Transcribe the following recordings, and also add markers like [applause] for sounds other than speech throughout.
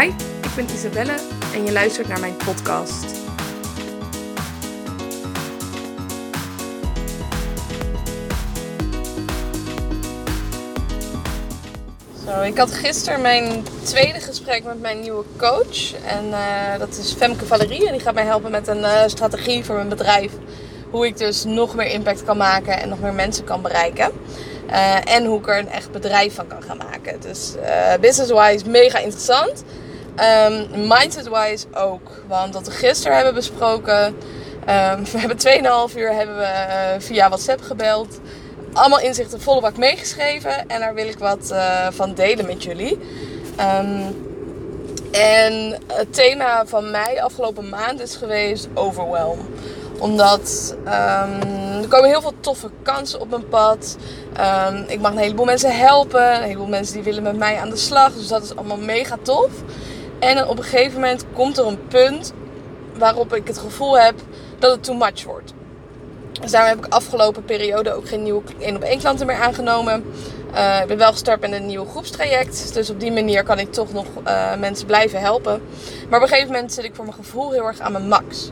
Hi, ik ben Isabelle en je luistert naar mijn podcast. Zo, ik had gisteren mijn tweede gesprek met mijn nieuwe coach. En eh, dat is Femke Valerie. En die gaat mij helpen met een uh, strategie voor mijn bedrijf. Hoe ik dus nog meer impact kan maken en nog meer mensen kan bereiken. Uh, en hoe ik er een echt bedrijf van kan gaan maken. Dus business-wise mega interessant. Um, Mindset-wise ook. Want wat we gisteren hebben besproken. Um, we hebben 2,5 uur hebben we, via WhatsApp gebeld allemaal inzichten volle bak meegeschreven. En daar wil ik wat uh, van delen met jullie. Um, en het thema van mij afgelopen maand is geweest overwhelm. Omdat er komen heel veel toffe kansen op mijn pad. Um, ik mag een heleboel mensen helpen. Een heleboel mensen die willen met mij aan de slag. Dus dat is allemaal mega tof. En op een gegeven moment komt er een punt waarop ik het gevoel heb dat het too much wordt. Dus daarom heb ik afgelopen periode ook geen nieuwe 1 op 1 klanten meer aangenomen. Uh, ik ben wel gestart met een nieuw groepstraject. Dus op die manier kan ik toch nog uh, mensen blijven helpen. Maar op een gegeven moment zit ik voor mijn gevoel heel erg aan mijn max.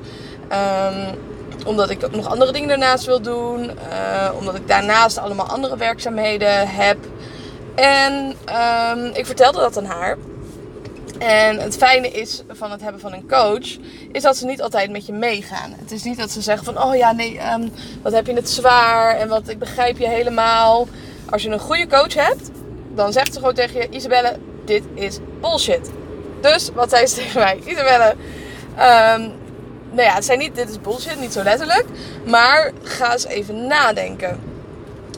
Um, omdat ik ook nog andere dingen daarnaast wil doen. Uh, omdat ik daarnaast allemaal andere werkzaamheden heb. En um, ik vertelde dat aan haar. En het fijne is van het hebben van een coach, is dat ze niet altijd met je meegaan. Het is niet dat ze zeggen van, oh ja, nee, um, wat heb je het zwaar en wat, ik begrijp je helemaal. Als je een goede coach hebt, dan zegt ze gewoon tegen je, Isabelle, dit is bullshit. Dus, wat zei ze [laughs] tegen mij? Isabelle, um, nou ja, het zei niet, dit is bullshit, niet zo letterlijk. Maar ga eens even nadenken.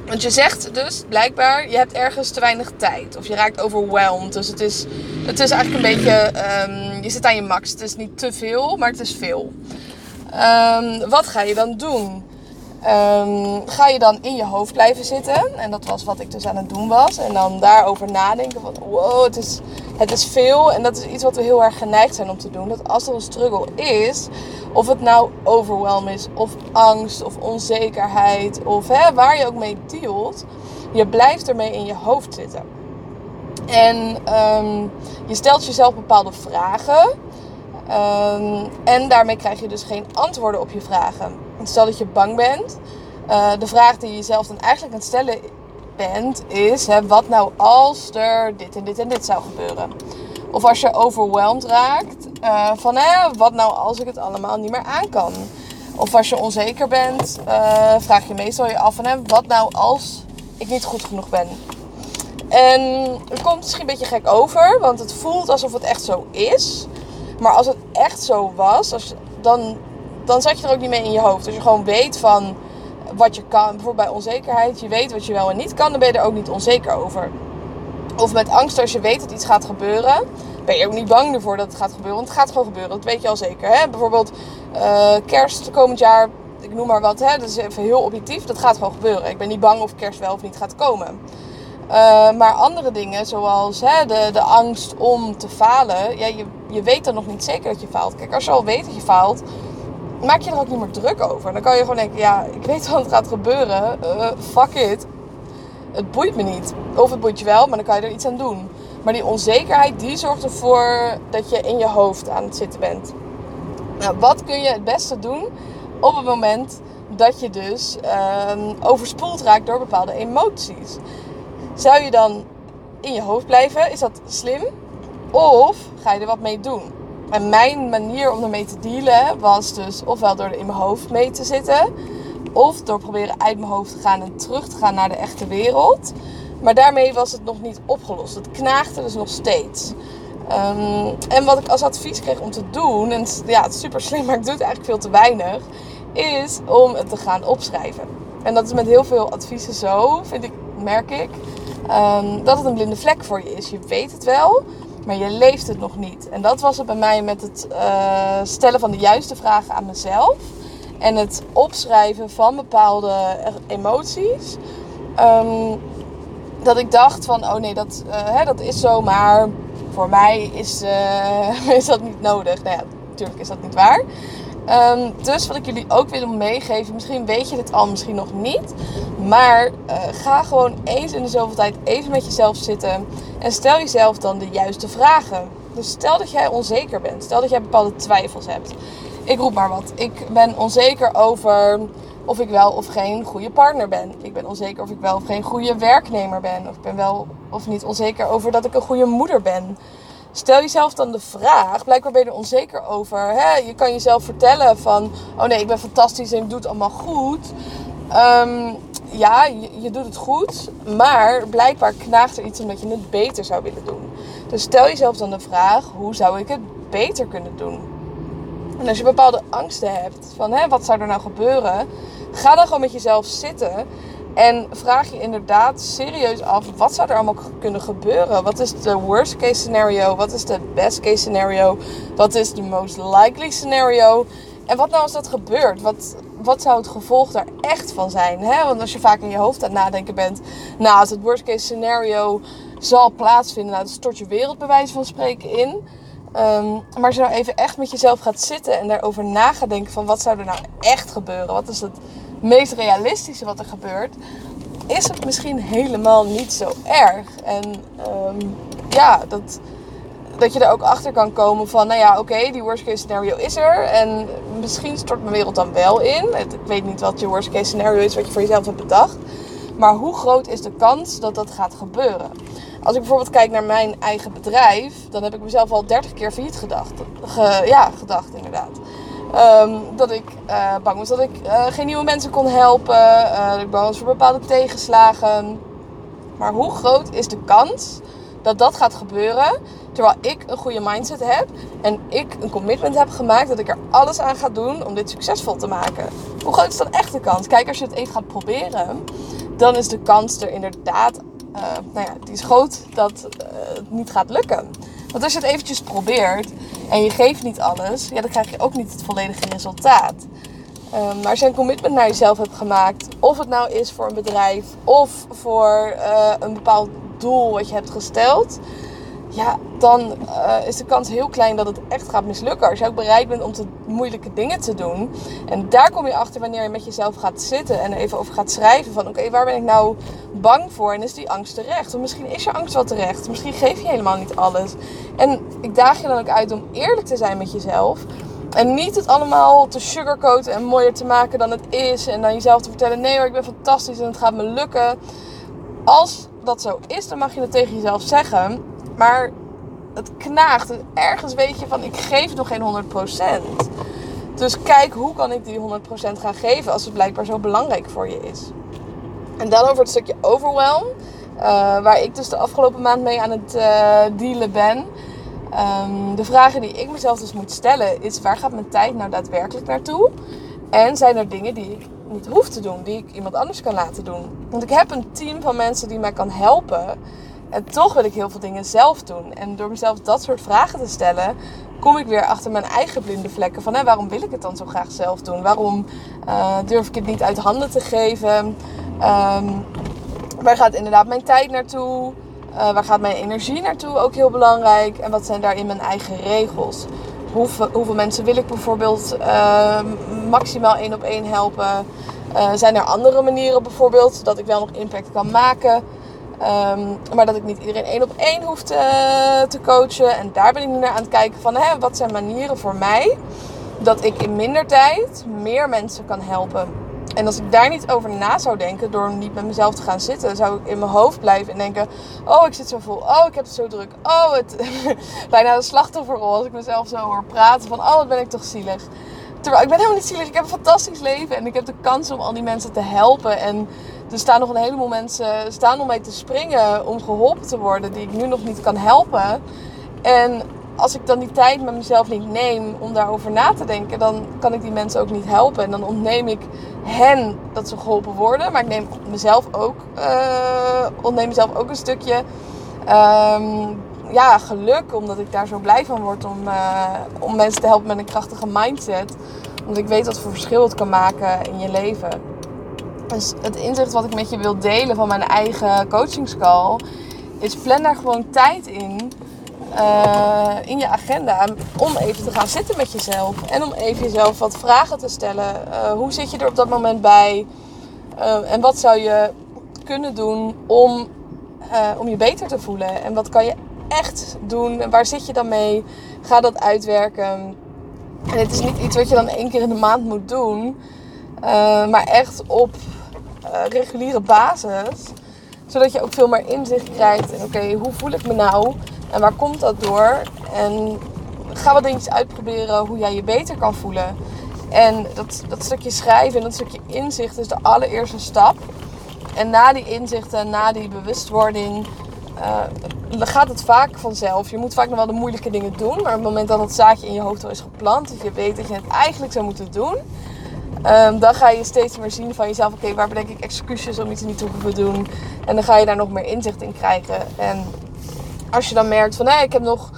Want je zegt dus blijkbaar, je hebt ergens te weinig tijd. Of je raakt overwhelmed. Dus het is, het is eigenlijk een beetje, um, je zit aan je max. Het is niet te veel, maar het is veel. Um, wat ga je dan doen? Um, ga je dan in je hoofd blijven zitten? En dat was wat ik dus aan het doen was. En dan daarover nadenken van wow, het is, het is veel. En dat is iets wat we heel erg geneigd zijn om te doen. Dat als er een struggle is, of het nou overwhelm is, of angst, of onzekerheid, of hè, waar je ook mee dealt, je blijft ermee in je hoofd zitten. En um, je stelt jezelf bepaalde vragen. Um, en daarmee krijg je dus geen antwoorden op je vragen. Stel dat je bang bent. Uh, de vraag die je jezelf dan eigenlijk aan het stellen bent, is: hè, wat nou als er dit en dit en dit zou gebeuren? Of als je overweldigd raakt, uh, van hè, wat nou als ik het allemaal niet meer aan kan? Of als je onzeker bent, uh, vraag je meestal je af van hè, wat nou als ik niet goed genoeg ben? En het komt misschien een beetje gek over, want het voelt alsof het echt zo is. Maar als het echt zo was, als, dan, dan zat je er ook niet mee in je hoofd. Als je gewoon weet van wat je kan, bijvoorbeeld bij onzekerheid, je weet wat je wel en niet kan, dan ben je er ook niet onzeker over. Of met angst, als je weet dat iets gaat gebeuren, ben je ook niet bang ervoor dat het gaat gebeuren. Want het gaat gewoon gebeuren, dat weet je al zeker. Hè? Bijvoorbeeld uh, kerst komend jaar, ik noem maar wat, hè? dat is even heel objectief, dat gaat gewoon gebeuren. Ik ben niet bang of kerst wel of niet gaat komen. Uh, maar andere dingen, zoals hè, de, de angst om te falen, ja, je, je weet dan nog niet zeker dat je faalt. Kijk, als je al weet dat je faalt, maak je er ook niet meer druk over. Dan kan je gewoon denken, ja, ik weet het gaat gebeuren. Uh, fuck it. Het boeit me niet. Of het boeit je wel, maar dan kan je er iets aan doen. Maar die onzekerheid, die zorgt ervoor dat je in je hoofd aan het zitten bent. Nou, wat kun je het beste doen op het moment dat je dus uh, overspoeld raakt door bepaalde emoties? Zou je dan in je hoofd blijven? Is dat slim? Of ga je er wat mee doen? En mijn manier om ermee te dealen was dus ofwel door er in mijn hoofd mee te zitten, of door proberen uit mijn hoofd te gaan en terug te gaan naar de echte wereld. Maar daarmee was het nog niet opgelost. Het knaagde dus nog steeds. Um, en wat ik als advies kreeg om te doen, en ja, het is super slim, [laughs] maar ik doe het eigenlijk veel te weinig, is om het te gaan opschrijven. En dat is met heel veel adviezen zo, vind ik, merk ik. Um, dat het een blinde vlek voor je is. Je weet het wel, maar je leeft het nog niet. En dat was het bij mij met het uh, stellen van de juiste vragen aan mezelf. En het opschrijven van bepaalde emoties. Um, dat ik dacht van, oh nee, dat, uh, hè, dat is zo, maar voor mij is, uh, [laughs] is dat niet nodig. Nou ja, natuurlijk is dat niet waar. Um, dus wat ik jullie ook wil meegeven, misschien weet je dit al, misschien nog niet. Maar uh, ga gewoon eens in de zoveel tijd even met jezelf zitten. En stel jezelf dan de juiste vragen. Dus stel dat jij onzeker bent. Stel dat jij bepaalde twijfels hebt. Ik roep maar wat. Ik ben onzeker over of ik wel of geen goede partner ben. Ik ben onzeker of ik wel of geen goede werknemer ben. Of ik ben wel of niet onzeker over dat ik een goede moeder ben. Stel jezelf dan de vraag, blijkbaar ben je er onzeker over. Hè? Je kan jezelf vertellen van, oh nee, ik ben fantastisch en ik doe het allemaal goed. Ehm, ja, je, je, doet het goed, maar blijkbaar knaagt er iets omdat je het beter zou willen doen. Dus stel jezelf dan de vraag, hoe zou ik het beter kunnen doen? En als je bepaalde angsten hebt van, hè, wat zou er nou gebeuren? Ga dan gewoon met jezelf zitten en vraag je inderdaad serieus af, wat zou er allemaal kunnen gebeuren? Wat is de worst case scenario? Wat is de best case scenario? Wat is de most likely scenario? En wat nou als dat gebeurt? Wat, wat zou het gevolg daar echt van zijn? Want als je vaak in je hoofd aan het nadenken bent, nou, als het worst case scenario zal plaatsvinden, nou, dan stort je wereld bij wijze van spreken in. Ehm, maar als je nou even echt met jezelf gaat zitten en daarover na gaat denken van wat zou er nou echt gebeuren? Wat is het meest realistische wat er gebeurt? Is het misschien helemaal niet zo erg. En ehm, ja, dat, dat je er ook achter kan komen van, nou ja, oké, die worst case scenario is er. En misschien stort mijn wereld dan wel in. Ik weet niet wat je worst case scenario is, wat je voor jezelf hebt bedacht. Maar hoe groot is de kans dat dat gaat gebeuren? Als ik bijvoorbeeld kijk naar mijn eigen bedrijf, dan heb ik mezelf al 30 keer failliet gedacht. ja, gedacht inderdaad. Ehm, dat ik uh, bang was dat ik uh, geen nieuwe mensen kon helpen. Uh, dat ik bang was voor bepaalde tegenslagen. Maar hoe groot is de kans dat dat gaat gebeuren terwijl ik een goede mindset heb en ik een commitment heb gemaakt dat ik er alles aan ga doen om dit succesvol te maken? Hoe groot is dan echt de kans? Kijk, als je het even gaat proberen, dan is de kans er inderdaad, nou ja, die is groot dat het niet gaat lukken. Want als je het eventjes probeert en je geeft niet alles, ja, dan krijg je ook niet het volledige resultaat. Um, maar als je een commitment naar jezelf hebt gemaakt, of het nou is voor een bedrijf of voor uh, een bepaald doel wat je hebt gesteld, ja, dan uh, is de kans heel klein dat het echt gaat mislukken. Als je ook bereid bent om te moeilijke dingen te doen. En daar kom je achter wanneer je met jezelf gaat zitten en even over gaat schrijven van oké, waar ben ik nou bang voor? En is die angst terecht? Of misschien is je angst wel terecht. Misschien geef je helemaal niet alles. En ik daag je dan ook uit om eerlijk te zijn met jezelf. En niet het allemaal te sugarcoaten en mooier te maken dan het is. En dan jezelf te vertellen: nee hoor, ik ben fantastisch en het gaat me lukken. Als dat zo is, dan mag je het tegen jezelf zeggen. Maar het knaagt. En ergens weet je van, ik geef nog geen 100%. Dus kijk, hoe kan ik die 100% gaan geven als het blijkbaar zo belangrijk voor je is. En dan over het stukje overwhelm. Uh, waar ik dus de afgelopen maand mee aan het uh, dealen ben. Um, de vragen die ik mezelf dus moet stellen is: waar gaat mijn tijd nou daadwerkelijk naartoe? En zijn er dingen die ik niet hoef te doen, die ik iemand anders kan laten doen? Want ik heb een team van mensen die mij kan helpen. En toch wil ik heel veel dingen zelf doen. En door mezelf dat soort vragen te stellen, kom ik weer achter mijn eigen blinde vlekken. Van waarom wil ik het dan zo graag zelf doen? Waarom uh, durf ik het niet uit handen te geven? Um, waar gaat inderdaad mijn tijd naartoe? Uh, waar gaat mijn energie naartoe? Ook heel belangrijk. En wat zijn daarin mijn eigen regels? Hoeveel, hoeveel mensen wil ik bijvoorbeeld uh, maximaal één op één helpen? Uh, zijn er andere manieren bijvoorbeeld dat ik wel nog impact kan maken? Um, maar dat ik niet iedereen één op één hoef te, te, coachen. En daar ben ik nu naar aan het kijken van hè, wat zijn manieren voor mij dat ik in minder tijd meer mensen kan helpen. En als ik daar niet over na zou denken, door niet met mezelf te gaan zitten, zou ik in mijn hoofd blijven en denken: Oh, ik zit zo vol. Oh, ik heb het zo druk. Oh, het. [laughs] bijna de slachtofferrol als ik mezelf zo hoor praten: van oh, wat ben ik toch zielig. Terwijl ik ben helemaal niet zielig. Ik heb een fantastisch leven en ik heb de kans om al die mensen te helpen. En er staan nog een heleboel mensen staan om mij te springen om geholpen te worden die ik nu nog niet kan helpen. En als ik dan die tijd met mezelf niet neem om daarover na te denken, dan kan ik die mensen ook niet helpen. En dan ontneem ik hen dat ze geholpen worden. Maar ik neem mezelf ook, uh, ontneem mezelf ook een stukje um, ja, geluk. Omdat ik daar zo blij van word om, uh, om mensen te helpen met een krachtige mindset. Omdat ik weet wat voor verschil het kan maken in je leven. Het inzicht wat ik met je wil delen van mijn eigen coachingscall is plan daar gewoon tijd in. Uh, in je agenda om even te gaan zitten met jezelf. En om even jezelf wat vragen te stellen. Uh, hoe zit je er op dat moment bij? Uh, en wat zou je kunnen doen om, om je beter te voelen? En wat kan je echt doen? En waar zit je dan mee? Ga dat uitwerken. En het is niet iets wat je dan één keer in de maand moet doen. Maar echt op reguliere basis. Zodat je ook veel meer inzicht krijgt in oké, hoe voel ik me nou? En waar komt dat door? En ga wat dingetjes uitproberen hoe jij je beter kan voelen. En dat, dat stukje schrijven en dat stukje inzicht is de allereerste stap. En na die inzichten, na die bewustwording, uh, gaat het vaak vanzelf. Je moet vaak nog wel de moeilijke dingen doen. Maar op het moment dat het zaadje in je hoofd al is geplant, dat je weet dat je het eigenlijk zou moeten doen, um, dan ga je steeds meer zien van jezelf: oké, waar bedenk ik excuses om iets niet te hoeven doen? En dan ga je daar nog meer inzicht in krijgen. En als je dan merkt van nee, ik heb nog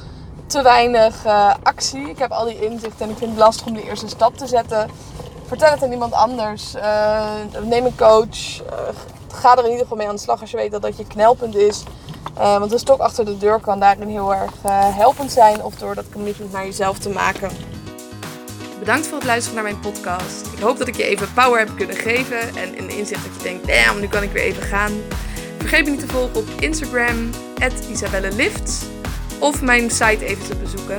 te weinig uh, actie, ik heb al die inzichten en ik vind het lastig om de eerste stap te zetten, vertel het aan iemand anders. Uh, neem een coach. Uh, ga er in ieder geval mee aan de slag als je weet dat dat je knelpunt is. Want een stok achter de deur kan daarin heel erg helpend zijn. Of door dat commitment naar jezelf te maken. Bedankt voor het luisteren naar mijn podcast. Ik hoop dat ik je even power heb kunnen geven. En de inzicht dat je denkt, damn, nu kan ik weer even gaan. Vergeet me niet te volgen op Instagram, isabellelift. Of mijn site even te bezoeken,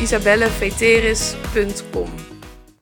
isabelleveteris.com.